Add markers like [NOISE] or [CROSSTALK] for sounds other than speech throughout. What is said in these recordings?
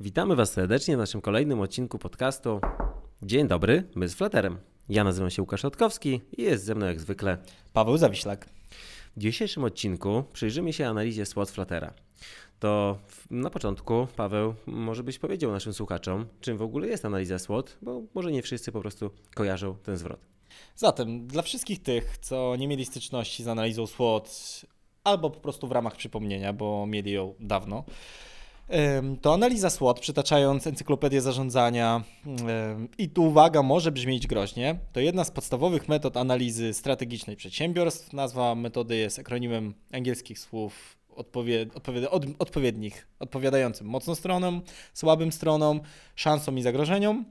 Witamy Was serdecznie w naszym kolejnym odcinku podcastu. Dzień dobry, my z Flaterem. Ja nazywam się Łukasz Otkowski i jest ze mną jak zwykle Paweł Zawiślak. W dzisiejszym odcinku przyjrzymy się analizie SWOT Flatera. To na początku, Paweł, może byś powiedział naszym słuchaczom, czym w ogóle jest analiza SWOT, bo może nie wszyscy po prostu kojarzą ten zwrot. Zatem, dla wszystkich tych, co nie mieli styczności z analizą SWOT, albo po prostu w ramach przypomnienia, bo mieli ją dawno, to analiza SWOT, przytaczając encyklopedię zarządzania, i tu uwaga, może brzmieć groźnie, to jedna z podstawowych metod analizy strategicznej przedsiębiorstw. Nazwa metody jest akronimem angielskich słów odpowied, od, odpowiednich, odpowiadającym mocną stronom, słabym stronom, szansom i zagrożeniom.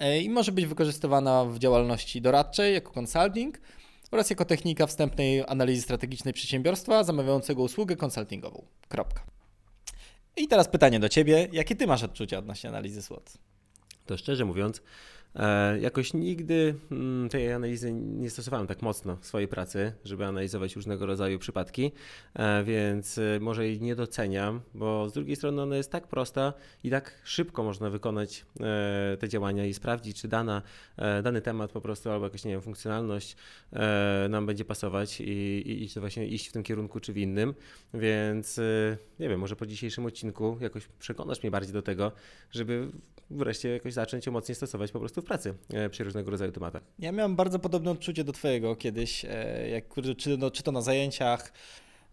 E, I może być wykorzystywana w działalności doradczej jako consulting oraz jako technika wstępnej analizy strategicznej przedsiębiorstwa zamawiającego usługę konsultingową. Kropka. I teraz pytanie do Ciebie. Jakie Ty masz odczucia odnośnie analizy SWOT? To szczerze mówiąc, jakoś nigdy mm, tej analizy nie stosowałem tak mocno w swojej pracy, żeby analizować różnego rodzaju przypadki, e, więc e, może jej nie doceniam, bo z drugiej strony ona jest tak prosta i tak szybko można wykonać te działania i sprawdzić, czy dana, dany temat po prostu albo jakaś, nie wiem, funkcjonalność nam będzie pasować i, i, i właśnie iść w tym kierunku czy w innym, więc nie wiem, może po dzisiejszym odcinku jakoś przekonasz mnie bardziej do tego, żeby wreszcie jakoś zacząć ją mocniej stosować po prostu w pracy e, przy różnego rodzaju tematach. Ja miałem bardzo podobne odczucie do Twojego kiedyś, e, jak, czy, no, czy to na zajęciach,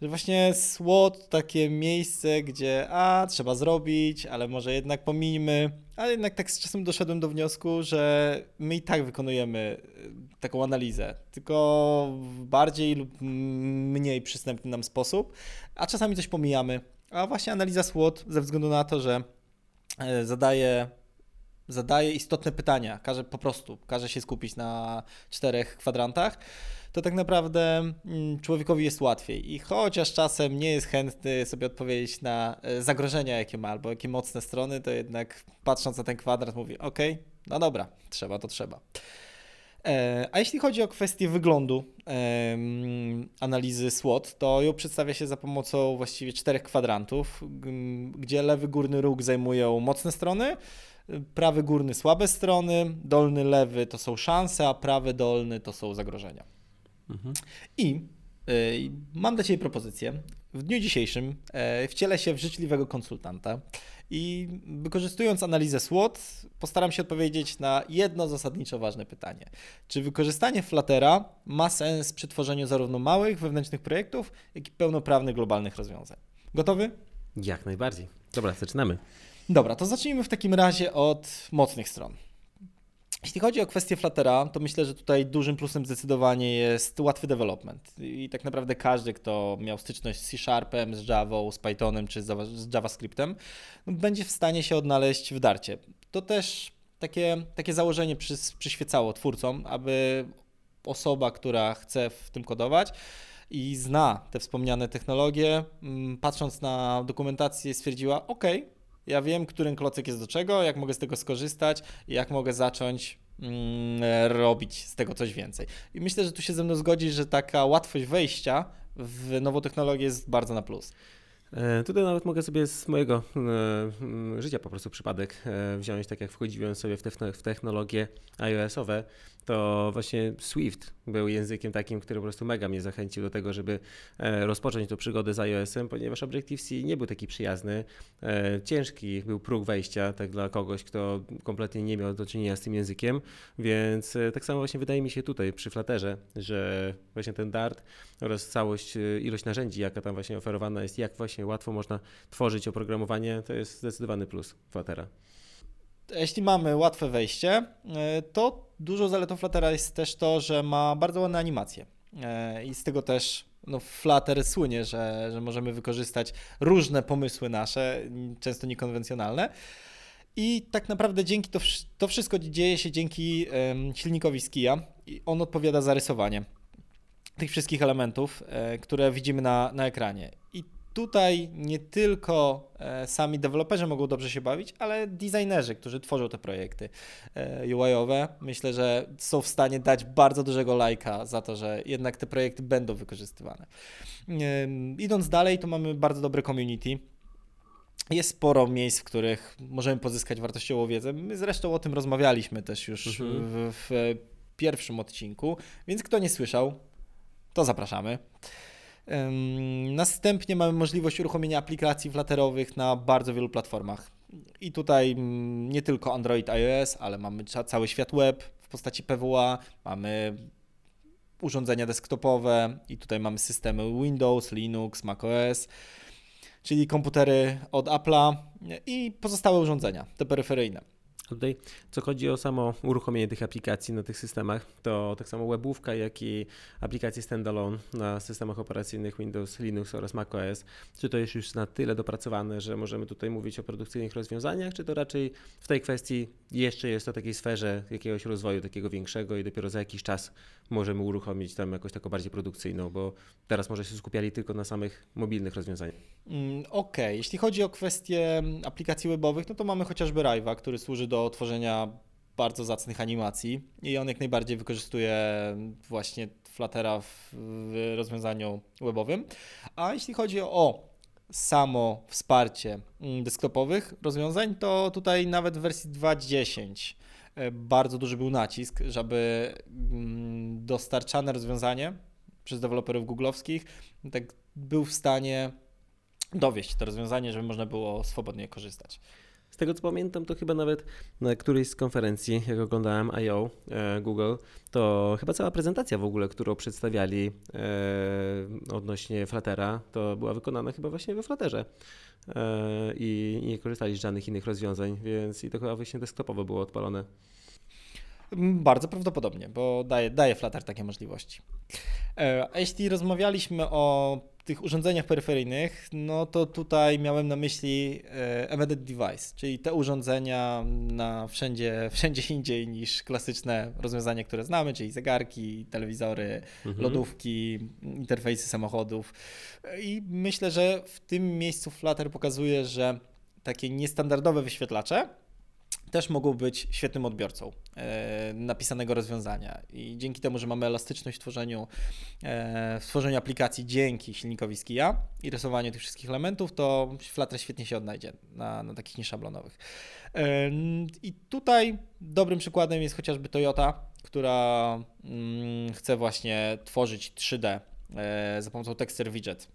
że właśnie SWOT takie miejsce, gdzie a, trzeba zrobić, ale może jednak pomijmy, ale jednak tak z czasem doszedłem do wniosku, że my i tak wykonujemy e, taką analizę, tylko w bardziej lub mniej przystępny nam sposób, a czasami coś pomijamy. A właśnie analiza SWOT ze względu na to, że zadaje zadaje istotne pytania, każe po prostu, każe się skupić na czterech kwadrantach, to tak naprawdę mm, człowiekowi jest łatwiej. I chociaż czasem nie jest chętny sobie odpowiedzieć na e, zagrożenia, jakie ma, albo jakie mocne strony, to jednak patrząc na ten kwadrat mówi, ok, no dobra, trzeba to trzeba. E, a jeśli chodzi o kwestię wyglądu analizy SWOT, to ją przedstawia się za pomocą właściwie czterech kwadrantów, gdzie lewy górny róg zajmują mocne strony, prawy górny słabe strony, dolny lewy to są szanse, a prawy dolny to są zagrożenia. Mhm. I y, mam dla Ciebie propozycję. W dniu dzisiejszym y, wcielę się w życzliwego konsultanta i wykorzystując analizę SWOT, postaram się odpowiedzieć na jedno zasadniczo ważne pytanie. Czy wykorzystanie Fluttera ma sens przy tworzeniu zarówno małych, wewnętrznych projektów, jak i pełnoprawnych, globalnych rozwiązań? Gotowy? Jak najbardziej. Dobra, zaczynamy. Dobra, to zacznijmy w takim razie od mocnych stron. Jeśli chodzi o kwestię Fluttera, to myślę, że tutaj dużym plusem zdecydowanie jest łatwy development. I tak naprawdę każdy, kto miał styczność z C-Sharpem, z Java, z Pythonem czy z JavaScriptem, no, będzie w stanie się odnaleźć w darcie. To też takie, takie założenie przyświecało twórcom, aby osoba, która chce w tym kodować, i zna te wspomniane technologie, mm, patrząc na dokumentację, stwierdziła: OK, ja wiem, którym klocek jest do czego, jak mogę z tego skorzystać jak mogę zacząć mm, robić z tego coś więcej. I myślę, że tu się ze mną zgodzi, że taka łatwość wejścia w nową technologię jest bardzo na plus. E, tutaj nawet mogę sobie z mojego e, życia po prostu przypadek e, wziąć, tak jak wchodziłem sobie w technologie iOS-owe, to właśnie Swift był językiem takim, który po prostu mega mnie zachęcił do tego, żeby rozpocząć tę przygodę z iOS-em, ponieważ Objective-C nie był taki przyjazny. Ciężki był próg wejścia tak dla kogoś, kto kompletnie nie miał do czynienia z tym językiem, więc tak samo właśnie wydaje mi się tutaj przy Flutterze, że właśnie ten Dart oraz całość, ilość narzędzi, jaka tam właśnie oferowana jest, jak właśnie łatwo można tworzyć oprogramowanie, to jest zdecydowany plus Fluttera. Jeśli mamy łatwe wejście, e, to dużą zaletą Fluttera jest też to, że ma bardzo ładne animacje. E, I z tego też no, Flutter słynie, że, że możemy wykorzystać różne pomysły nasze, często niekonwencjonalne. I tak naprawdę dzięki to, to wszystko dzieje się dzięki silnikowi Skia. On odpowiada za rysowanie tych wszystkich elementów, e, które widzimy na, na ekranie. Tutaj nie tylko e, sami deweloperzy mogą dobrze się bawić, ale designerzy, którzy tworzą te projekty e, UI-owe, myślę, że są w stanie dać bardzo dużego lajka za to, że jednak te projekty będą wykorzystywane. Idąc dalej, to mamy bardzo dobre community jest sporo miejsc, w których możemy pozyskać wartościową wiedzę. My zresztą o tym rozmawialiśmy też już Mhm. w, w pierwszym odcinku, więc kto nie słyszał, to zapraszamy. Następnie mamy możliwość uruchomienia aplikacji flatterowych na bardzo wielu platformach. I tutaj mm, nie tylko Android, iOS, ale mamy ca- cały świat web w postaci PWA, mamy urządzenia desktopowe i tutaj mamy systemy Windows, Linux, macOS, czyli komputery od Apple'a i pozostałe urządzenia, te peryferyjne. Tutaj, co chodzi o samo uruchomienie tych aplikacji na tych systemach, to tak samo webówka, jak i aplikacje standalone na systemach operacyjnych Windows, Linux oraz macOS. Czy to jest już na tyle dopracowane, że możemy tutaj mówić o produkcyjnych rozwiązaniach, czy to raczej w tej kwestii jeszcze jest to takiej sferze jakiegoś rozwoju takiego większego i dopiero za jakiś czas możemy uruchomić tam jakoś taką bardziej produkcyjną, bo teraz może się skupiali tylko na samych mobilnych rozwiązaniach. Mm, Okej, jeśli chodzi o kwestie aplikacji webowych, no to mamy chociażby Rive'a, który służy do tworzenia bardzo zacnych animacji i on jak najbardziej wykorzystuje właśnie Fluttera w, w rozwiązaniu webowym. A jeśli chodzi o samo wsparcie mm, desktopowych rozwiązań, to tutaj nawet w wersji 2.10 e, bardzo duży był nacisk, żeby mm, dostarczane rozwiązanie przez deweloperów googlowskich tak był w stanie dowieść to rozwiązanie, żeby można było swobodnie korzystać. Z tego co pamiętam, to chyba nawet na którejś z konferencji, jak oglądałem I.O. E, Google, to chyba cała prezentacja w ogóle, którą przedstawiali e, odnośnie Fluttera, to była wykonana chyba właśnie we Flutterze e, i nie korzystali z żadnych innych rozwiązań, więc i to chyba właśnie desktopowo było odpalone. Mm, Bardzo prawdopodobnie, bo daje, daje Flutter takie możliwości. A jeśli rozmawialiśmy o tych urządzeniach peryferyjnych, no to tutaj miałem na myśli e, embedded device, czyli te urządzenia na wszędzie, [LAUGHS] wszędzie indziej niż klasyczne rozwiązania, które znamy, czyli zegarki, telewizory, Mhm. lodówki, interfejsy samochodów. I myślę, że w tym miejscu Flutter pokazuje, że takie niestandardowe wyświetlacze też mogą być świetnym odbiorcą e, napisanego rozwiązania. I dzięki temu, że mamy elastyczność w tworzeniu, e, w tworzeniu aplikacji dzięki silnikowi Skia i rysowaniu tych wszystkich elementów, to Flutter świetnie się odnajdzie na, na takich nieszablonowych. E, I tutaj dobrym przykładem jest chociażby Toyota, która mm, chce właśnie tworzyć 3D e, za pomocą Texture Widget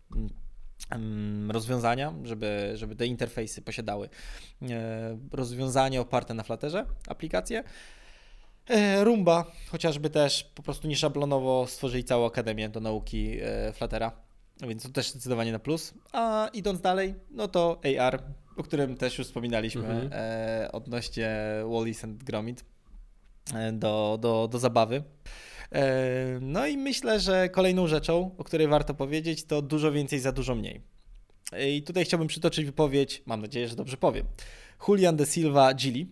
rozwiązania, żeby, żeby te interfejsy posiadały e, rozwiązanie oparte na Flutterze, aplikacje. E, Rumba chociażby też po prostu nieszablonowo stworzyli całą akademię do nauki e, Fluttera, więc to też zdecydowanie na plus. A idąc dalej, no to AR, o którym też już wspominaliśmy Mhm. odnośnie Wallis and Gromit do, do, do zabawy. E, No i myślę, że kolejną rzeczą, o której warto powiedzieć, to dużo więcej za dużo mniej. I tutaj chciałbym przytoczyć wypowiedź, mam nadzieję, że dobrze powiem. Julian de Silva Gili.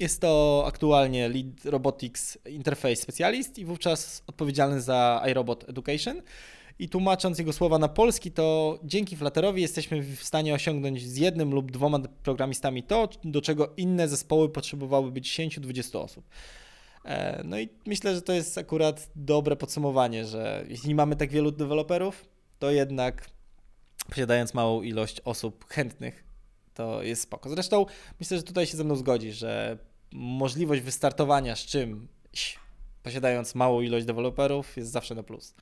Jest to aktualnie Lead Robotics Interface Specialist i wówczas odpowiedzialny za iRobot Education. I tłumacząc jego słowa na polski, to dzięki Flutterowi jesteśmy w stanie osiągnąć z jednym lub dwoma programistami to, do czego inne zespoły potrzebowałyby 10-20 osób. E, No i myślę, że to jest akurat dobre podsumowanie, że jeśli mamy tak wielu deweloperów, to jednak posiadając małą ilość osób chętnych, to jest spoko. Zresztą myślę, że tutaj się ze mną zgodzi, że możliwość wystartowania z czymś, posiadając małą ilość deweloperów, jest zawsze na plus.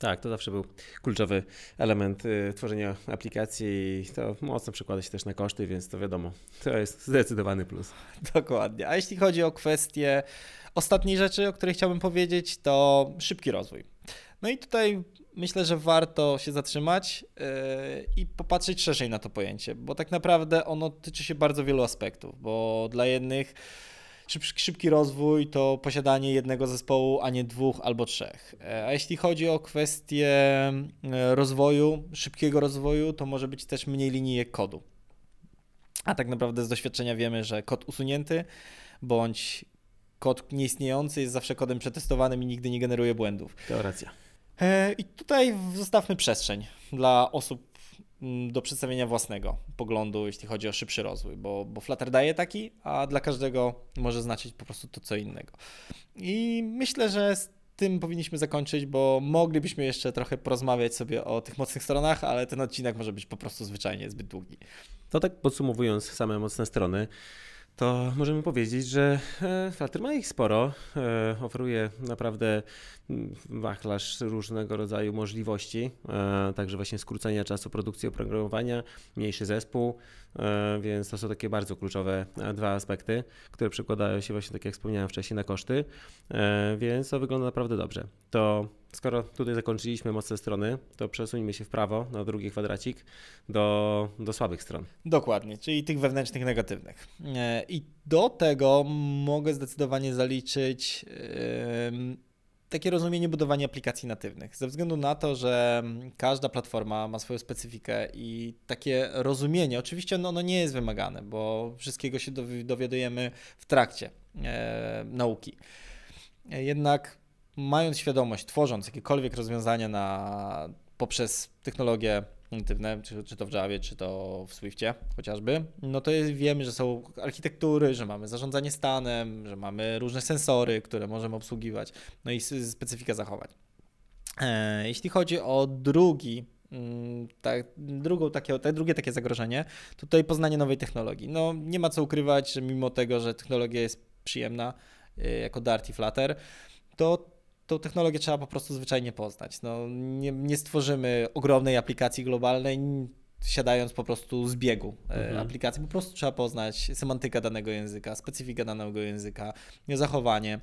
Tak, to zawsze był kluczowy element y, tworzenia aplikacji i to mocno przekłada się też na koszty, więc to wiadomo, to jest zdecydowany plus. [LAUGHS] Dokładnie. A jeśli chodzi o kwestię ostatniej rzeczy, o której chciałbym powiedzieć, to szybki rozwój. No i tutaj myślę, że warto się zatrzymać yy, i popatrzeć szerzej na to pojęcie, bo tak naprawdę ono tyczy się bardzo wielu aspektów, bo dla jednych szyb, szybki rozwój to posiadanie jednego zespołu, a nie dwóch albo trzech. E, A jeśli chodzi o kwestię e, rozwoju, szybkiego rozwoju, to może być też mniej linijek kodu. A tak naprawdę z doświadczenia wiemy, że kod usunięty bądź kod nieistniejący jest zawsze kodem przetestowanym i nigdy nie generuje błędów. To racja. E, I tutaj zostawmy przestrzeń dla osób do przedstawienia własnego poglądu, jeśli chodzi o szybszy rozwój, bo, bo Flutter daje taki, a dla każdego może znaczyć po prostu to co innego. I myślę, że z tym powinniśmy zakończyć, bo moglibyśmy jeszcze trochę porozmawiać sobie o tych mocnych stronach, ale ten odcinek może być po prostu zwyczajnie zbyt długi. To tak podsumowując same mocne strony, to możemy powiedzieć, że e, Flutter ma ich sporo. E, oferuje naprawdę mm, wachlarz różnego rodzaju możliwości, e, także właśnie skrócenia czasu produkcji oprogramowania, mniejszy zespół, więc to są takie bardzo kluczowe dwa aspekty, które przekładają się właśnie, tak jak wspomniałem wcześniej, na koszty, więc to wygląda naprawdę dobrze. To skoro tutaj zakończyliśmy mocne strony, to przesuńmy się w prawo na drugi kwadracik do, do słabych stron. Dokładnie, czyli tych wewnętrznych negatywnych. E, I do tego mogę zdecydowanie zaliczyć takie rozumienie budowania aplikacji natywnych. Ze względu na to, że każda platforma ma swoją specyfikę i takie rozumienie, oczywiście ono, ono nie jest wymagane, bo wszystkiego się dowiadujemy w trakcie e, nauki. E, jednak mając świadomość, tworząc jakiekolwiek rozwiązania na, poprzez technologie natywne, czy, czy to w Javie, czy to w Swiftie chociażby, no to jest, wiemy, że są architektury, że mamy zarządzanie stanem, że mamy różne sensory, które możemy obsługiwać, no i specyfika zachowań. E, jeśli chodzi o drugi mm, tak, drugą takie, tak, drugie takie zagrożenie, to tutaj poznanie nowej technologii. No nie ma co ukrywać, że mimo tego, że technologia jest przyjemna, e, jako Dart i Flutter, to tą technologię trzeba po prostu zwyczajnie poznać. No, nie, nie stworzymy ogromnej aplikacji globalnej, siadając po prostu z biegu e, mhm. aplikacji. Po prostu trzeba poznać semantykę danego języka, specyfikę danego języka, zachowanie.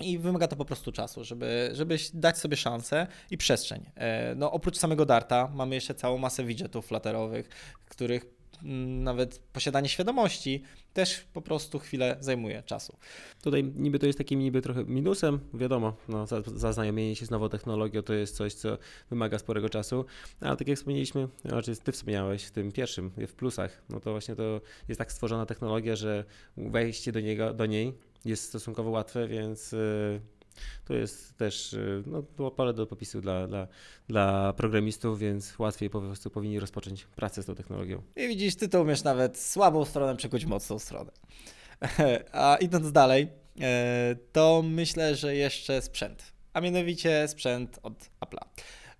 I wymaga to po prostu czasu, żeby, żeby dać sobie szansę i przestrzeń. E, no, oprócz samego Darta mamy jeszcze całą masę widgetów flatterowych, których nawet posiadanie świadomości też po prostu chwilę zajmuje czasu. Tutaj niby to jest takim niby trochę minusem, wiadomo, no, zaznajomienie się z nową technologią to jest coś, co wymaga sporego czasu, ale tak jak wspomnieliśmy, znaczy ty wspomniałeś w tym pierwszym, w plusach, no to właśnie to jest tak stworzona technologia, że wejście do, niego, do niej jest stosunkowo łatwe, więc y, to jest też y, no, pole do popisu dla, dla, dla programistów, więc łatwiej po prostu powinni rozpocząć pracę z tą technologią. I widzisz, ty to umiesz nawet słabą stronę przekuć mocną stronę. [LAUGHS] A idąc dalej, e, to myślę, że jeszcze sprzęt, a mianowicie sprzęt od Apple'a.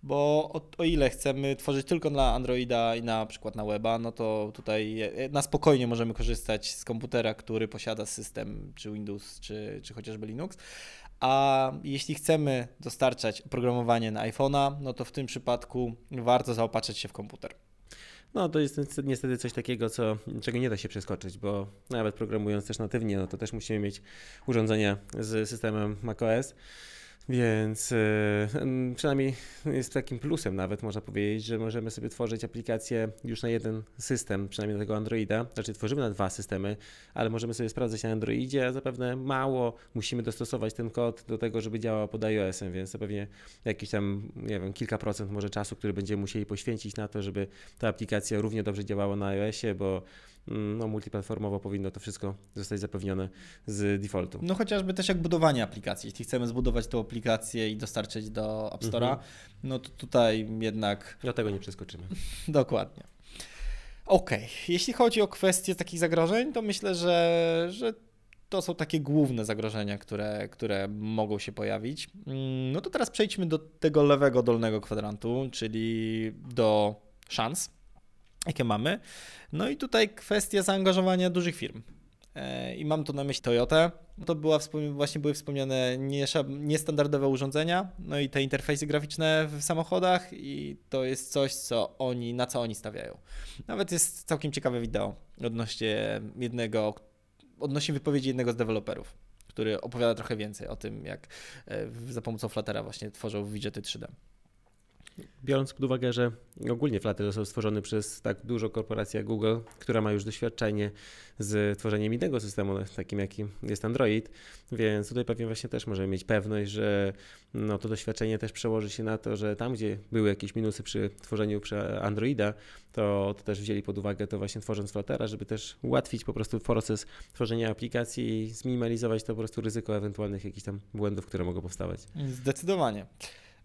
Bo o, o, ile chcemy tworzyć tylko dla Androida i na przykład na weba, no to tutaj na spokojnie możemy korzystać z komputera, który posiada system czy Windows, czy, czy chociażby Linux. A jeśli chcemy dostarczać oprogramowanie na iPhone'a, no to w tym przypadku warto zaopatrzyć się w komputer. No to jest niestety coś takiego, co, czego nie da się przeskoczyć, bo nawet programując też natywnie, no to też musimy mieć urządzenia z systemem macOS. Więc e, przynajmniej jest takim plusem nawet można powiedzieć, że możemy sobie tworzyć aplikację już na jeden system, przynajmniej na tego Androida. Znaczy tworzymy na dwa systemy, ale możemy sobie sprawdzać na Androidzie, a zapewne mało musimy dostosować ten kod do tego, żeby działał pod iOS-em, więc zapewne jakieś tam, nie wiem, kilka procent może czasu, który będziemy musieli poświęcić na to, żeby ta aplikacja równie dobrze działała na iOSie, bo no, multiplatformowo powinno to wszystko zostać zapewnione z defaultu. No chociażby też jak budowanie aplikacji. Jeśli chcemy zbudować tą aplikację i dostarczyć do App Store'a, mhm. no to tutaj jednak... Do tego nie przeskoczymy. [LAUGHS] Dokładnie. OK, jeśli chodzi o kwestie takich zagrożeń, to myślę, że, że to są takie główne zagrożenia, które, które mogą się pojawić. Mm, no to teraz przejdźmy do tego lewego dolnego kwadrantu, czyli do szans jakie mamy. No i tutaj kwestia zaangażowania dużych firm. E, I mam tu na myśli Toyota. To była właśnie były wspomniane niestandardowe urządzenia, no i te interfejsy graficzne w samochodach i to jest coś, co oni, na co oni stawiają. Nawet jest całkiem ciekawe wideo odnośnie jednego, odnośnie wypowiedzi jednego z deweloperów, który opowiada trochę więcej o tym, jak e, za pomocą Fluttera właśnie tworzą widgety 3D. Biorąc pod uwagę, że ogólnie Flutter został stworzony przez tak dużą korporację jak Google, która ma już doświadczenie z tworzeniem innego systemu, takim jakim jest Android, więc tutaj pewnie właśnie też możemy mieć pewność, że no, to doświadczenie też przełoży się na to, że tam, gdzie były jakieś minusy przy tworzeniu przy Androida, to, to też wzięli pod uwagę to właśnie tworząc Fluttera, żeby też ułatwić po prostu proces tworzenia aplikacji i zminimalizować to po prostu ryzyko ewentualnych jakichś tam błędów, które mogą powstawać. Zdecydowanie.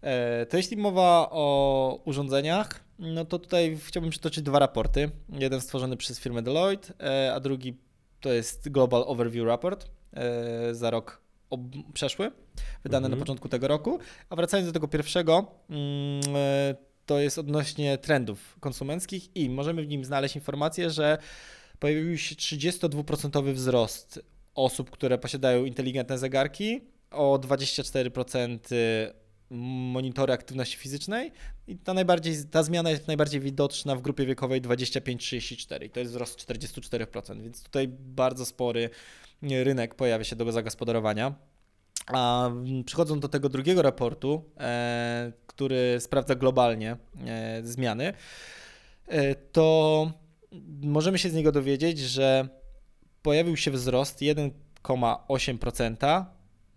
E, to jeśli mowa o urządzeniach, no to tutaj chciałbym przytoczyć dwa raporty. Jeden stworzony przez firmę Deloitte, e, a drugi to jest Global Overview Report e, za rok przeszły, wydane Mhm. na początku tego roku. A wracając do tego pierwszego, mm, to jest odnośnie trendów konsumenckich i możemy w nim znaleźć informację, że pojawił się 32% wzrost osób, które posiadają inteligentne zegarki, o 24% monitory aktywności fizycznej i ta, najbardziej, ta zmiana jest najbardziej widoczna w grupie wiekowej 25-34 i to jest wzrost 44%, więc tutaj bardzo spory rynek pojawia się do zagospodarowania. A mm, przechodząc do tego drugiego raportu, e, który sprawdza globalnie e, zmiany, e, to możemy się z niego dowiedzieć, że pojawił się wzrost 1,8%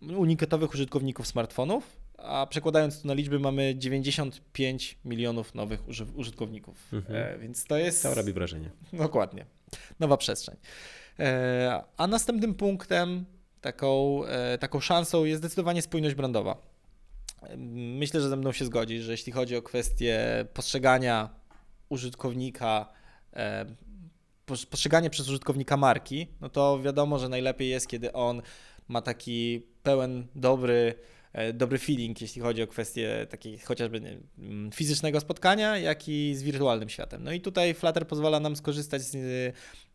unikatowych użytkowników smartfonów, a przekładając to na liczby mamy 95 milionów nowych uży- użytkowników. Mhm. E, więc to jest To robi wrażenie. Dokładnie. Nowa przestrzeń. E, A następnym punktem, taką, e, taką szansą jest zdecydowanie spójność brandowa. Myślę, że ze mną się zgodzisz, że jeśli chodzi o kwestię postrzegania użytkownika, pos- postrzeganie przez użytkownika marki, no to wiadomo, że najlepiej jest, kiedy on ma taki pełen, dobry, dobry feeling, jeśli chodzi o kwestię takiej chociażby wiem, fizycznego spotkania, jak i z wirtualnym światem. No i tutaj Flutter pozwala nam skorzystać z, e,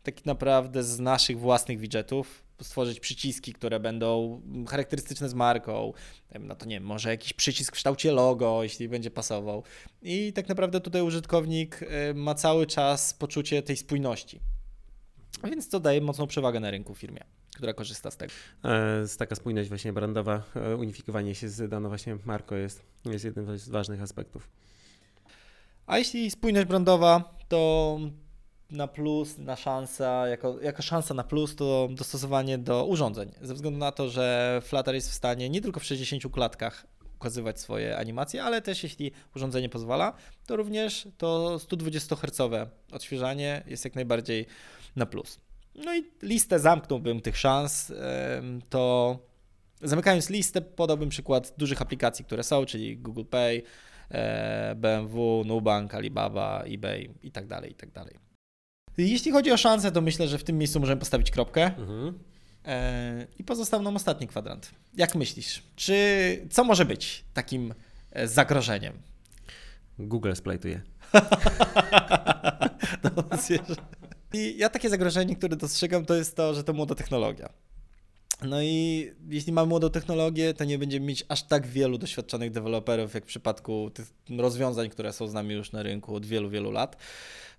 tak naprawdę z naszych własnych widgetów, stworzyć przyciski, które będą charakterystyczne z marką, no to nie wiem, może jakiś przycisk w kształcie logo, jeśli będzie pasował. I tak naprawdę tutaj użytkownik e, ma cały czas poczucie tej spójności. Więc to daje mocną przewagę na rynku firmie, która korzysta z tego. E, z taka spójność właśnie brandowa, e, unifikowanie się z daną właśnie marką jest, jest jednym z ważnych aspektów. A jeśli spójność brandowa, to na plus, na szansa, jako, jako szansa na plus to dostosowanie do urządzeń. Ze względu na to, że Flutter jest w stanie nie tylko w 60 klatkach ukazywać swoje animacje, ale też jeśli urządzenie pozwala, to również to 120 Hz odświeżanie jest jak najbardziej na plus. No i listę zamknąłbym tych szans, to zamykając listę podałbym przykład dużych aplikacji, które są, czyli Google Pay, e, BMW, Nubank, Alibaba, eBay i tak dalej, i tak dalej. Jeśli chodzi o szanse, to myślę, że w tym miejscu możemy postawić kropkę Mhm. e, i pozostał nam ostatni kwadrant. Jak myślisz, czy co może być takim e, zagrożeniem? Google splajtuje. [LAUGHS] No. I ja takie zagrożenie, które dostrzegam, to jest to, że to młoda technologia. No i jeśli mamy młodą technologię, to nie będziemy mieć aż tak wielu doświadczonych deweloperów, jak w przypadku tych rozwiązań, które są z nami już na rynku od wielu, wielu lat.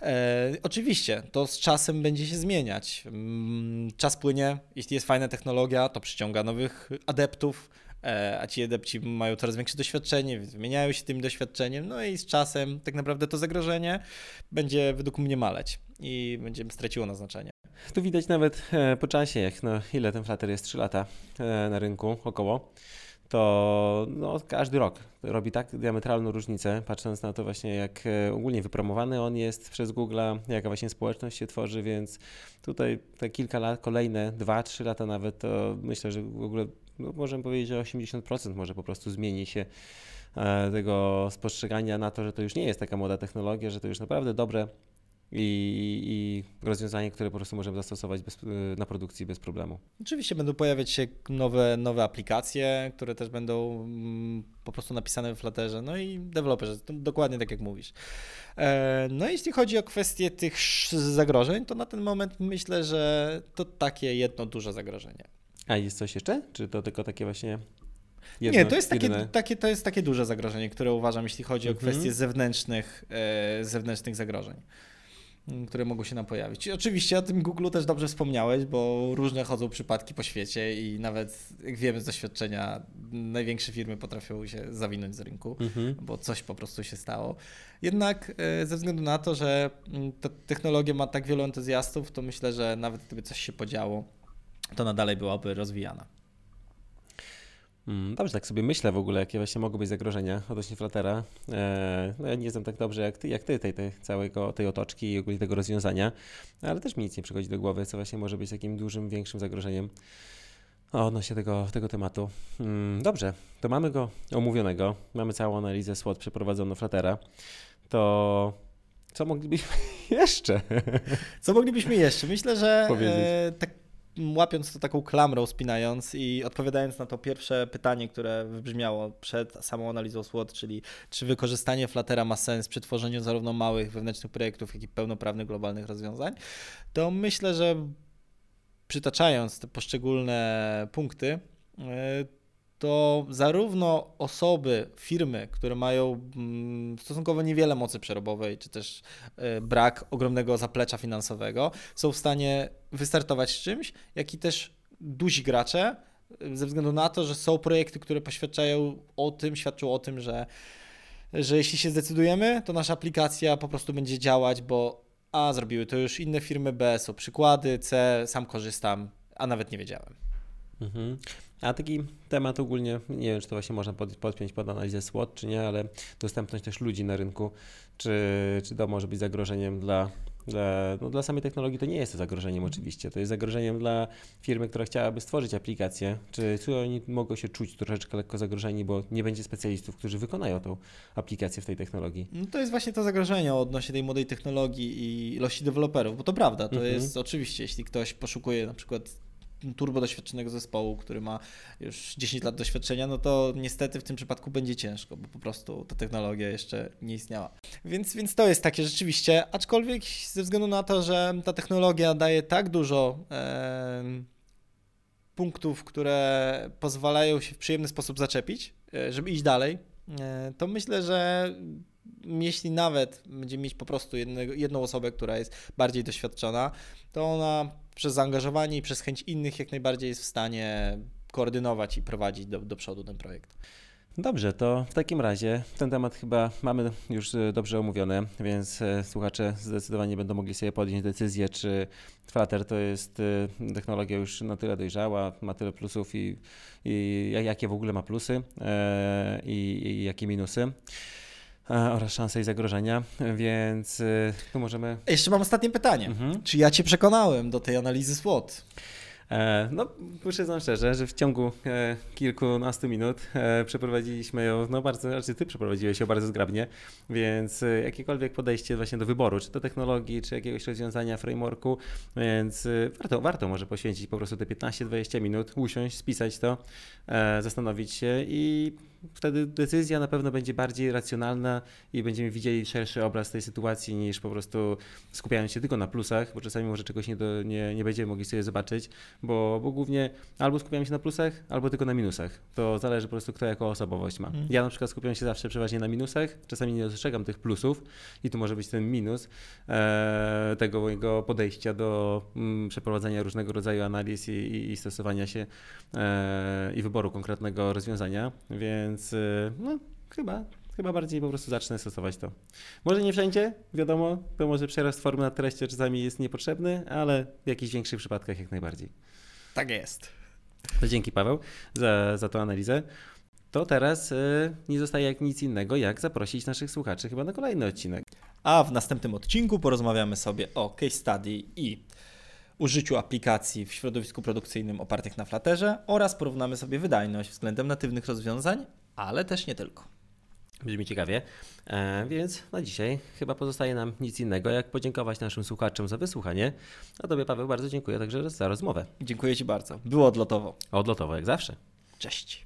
E, oczywiście, to z czasem będzie się zmieniać. Mm, Czas płynie, jeśli jest fajna technologia, to przyciąga nowych adeptów, e, a ci adepci mają coraz większe doświadczenie, więc się tym doświadczeniem, no i z czasem tak naprawdę to zagrożenie będzie według mnie maleć i będzie straciło na znaczenie. Tu widać nawet e, po czasie, jak no, ile ten Flutter jest 3 lata e, na rynku około, to no, każdy rok robi tak diametralną różnicę, patrząc na to właśnie jak e, ogólnie wypromowany on jest przez Google'a, jaka właśnie społeczność się tworzy, więc tutaj te kilka lat, kolejne 2-3 lata nawet, to myślę, że w ogóle no, możemy powiedzieć, że 80% może po prostu zmieni się tego spostrzegania na to, że to już nie jest taka młoda technologia, że to już naprawdę dobre i, i rozwiązanie, które po prostu możemy zastosować bez, na produkcji bez problemu. Oczywiście będą pojawiać się nowe, nowe aplikacje, które też będą mm, po prostu napisane w Flutterze, no i deweloperzy, dokładnie tak jak mówisz. E, No jeśli chodzi o kwestię tych zagrożeń, to na ten moment myślę, że to takie jedno duże zagrożenie. A jest coś jeszcze? Czy to tylko takie właśnie Nie, jedno, to jest takie, takie, to jest takie duże zagrożenie, które uważam, jeśli chodzi o Mhm. kwestie zewnętrznych, e, zewnętrznych zagrożeń, które mogą się nam pojawić. I oczywiście o tym Google też dobrze wspomniałeś, bo różne chodzą przypadki po świecie i nawet, jak wiemy z doświadczenia, największe firmy potrafią się zawinąć z rynku Mhm. bo coś po prostu się stało. Jednak e, ze względu na to, że mm, ta technologia ma tak wielu entuzjastów, to myślę, że nawet gdyby coś się podziało, to nadal byłaby rozwijana. Mm, Dobrze, tak sobie myślę w ogóle, jakie właśnie mogą być zagrożenia odnośnie Fluttera. E, no ja nie znam tak dobrze jak ty, jak ty tej, tej całego tej otoczki i ogólnie tego rozwiązania, ale też mi nic nie przychodzi do głowy, co właśnie może być takim dużym, większym zagrożeniem odnośnie tego, tego tematu. Mm, Dobrze, to mamy go omówionego, mamy całą analizę SWOT przeprowadzoną Fluttera. To co moglibyśmy [LAUGHS] jeszcze? Co moglibyśmy jeszcze? Myślę, że [LAUGHS] e, tak łapiąc to taką klamrą, spinając i odpowiadając na to pierwsze pytanie, które wybrzmiało przed samą analizą SWOT, czyli czy wykorzystanie Fluttera ma sens przy tworzeniu zarówno małych wewnętrznych projektów, jak i pełnoprawnych globalnych rozwiązań, to myślę, że przytaczając te poszczególne punkty, e, to zarówno osoby, firmy, które mają mm, stosunkowo niewiele mocy przerobowej, czy też e, brak ogromnego zaplecza finansowego, są w stanie wystartować z czymś, jak i też duzi gracze, e, ze względu na to, że są projekty, które poświadczają o tym, świadczą o tym, że, że jeśli się zdecydujemy, to nasza aplikacja po prostu będzie działać, bo A zrobiły to już inne firmy, B są przykłady, C sam korzystam, a nawet nie wiedziałem. Mhm. A taki temat ogólnie, nie wiem, czy to właśnie można pod, podpiąć pod analizę SWOT, czy nie, ale dostępność też ludzi na rynku, czy, czy to może być zagrożeniem dla, dla, no dla samej technologii, to nie jest to zagrożeniem oczywiście, to jest zagrożeniem dla firmy, która chciałaby stworzyć aplikację, czy, czy oni mogą się czuć troszeczkę lekko zagrożeni, bo nie będzie specjalistów, którzy wykonają tą aplikację w tej technologii. No to jest właśnie to zagrożenie odnośnie tej młodej technologii i ilości deweloperów, bo to prawda, to Mhm. jest oczywiście, jeśli ktoś poszukuje na przykład turbo doświadczonego zespołu, który ma już 10 lat doświadczenia, no to niestety w tym przypadku będzie ciężko, bo po prostu ta technologia jeszcze nie istniała. Więc, więc to jest takie rzeczywiście, aczkolwiek ze względu na to, że ta technologia daje tak dużo em, punktów, które pozwalają się w przyjemny sposób zaczepić, e, żeby iść dalej, e, to myślę, że jeśli nawet będziemy mieć po prostu jednego, jedną osobę, która jest bardziej doświadczona, to ona przez zaangażowanie i przez chęć innych jak najbardziej jest w stanie koordynować i prowadzić do, do przodu ten projekt. Dobrze, to w takim razie ten temat chyba mamy już e, dobrze omówiony, więc e, słuchacze zdecydowanie będą mogli sobie podjąć decyzję, czy Flutter to jest e, technologia już na tyle dojrzała, ma tyle plusów i, i jak- jakie w ogóle ma plusy i, i jakie minusy oraz szanse i zagrożenia, więc e, tu możemy... Jeszcze mam ostatnie pytanie. Mhm. Czy ja Cię przekonałem do tej analizy SWOT? E, No, przyznam szczerze, że w ciągu e, kilkunastu minut e, przeprowadziliśmy ją, no bardzo, znaczy ty przeprowadziłeś ją bardzo zgrabnie, więc jakiekolwiek podejście właśnie do wyboru, czy to technologii, czy jakiegoś rozwiązania, frameworku, więc warto, warto może poświęcić po prostu te 15-20 minut, usiąść, spisać to, zastanowić się i wtedy decyzja na pewno będzie bardziej racjonalna i będziemy widzieli szerszy obraz tej sytuacji niż po prostu skupiając się tylko na plusach, bo czasami może czegoś nie, do, nie, nie będziemy mogli sobie zobaczyć, bo, bo głównie albo skupiamy się na plusach, albo tylko na minusach. To zależy po prostu kto jaką osobowość ma. Mhm. Ja na przykład skupiam się zawsze przeważnie na minusach, czasami nie dostrzegam tych plusów i tu może być ten minus e, tego mojego podejścia do mm, przeprowadzania różnego rodzaju analiz i, i, i stosowania się e, i wyboru konkretnego rozwiązania, więc e, no chyba Chyba bardziej po prostu zacznę stosować to. Może nie wszędzie, wiadomo, to może przerost formy nad treścią czasami jest niepotrzebny, ale w jakichś większych przypadkach jak najbardziej. Tak jest. To dzięki Paweł za, za tą analizę. To teraz y, nie zostaje jak nic innego, jak zaprosić naszych słuchaczy chyba na kolejny odcinek. A w następnym odcinku porozmawiamy sobie o case study i użyciu aplikacji w środowisku produkcyjnym opartych na Flutterze oraz porównamy sobie wydajność względem natywnych rozwiązań, ale też nie tylko. Brzmi ciekawie. E, więc na dzisiaj chyba pozostaje nam nic innego, jak podziękować naszym słuchaczom za wysłuchanie. A Tobie, Paweł, bardzo dziękuję także za rozmowę. Dziękuję Ci bardzo. Było odlotowo. Odlotowo, jak zawsze. Cześć.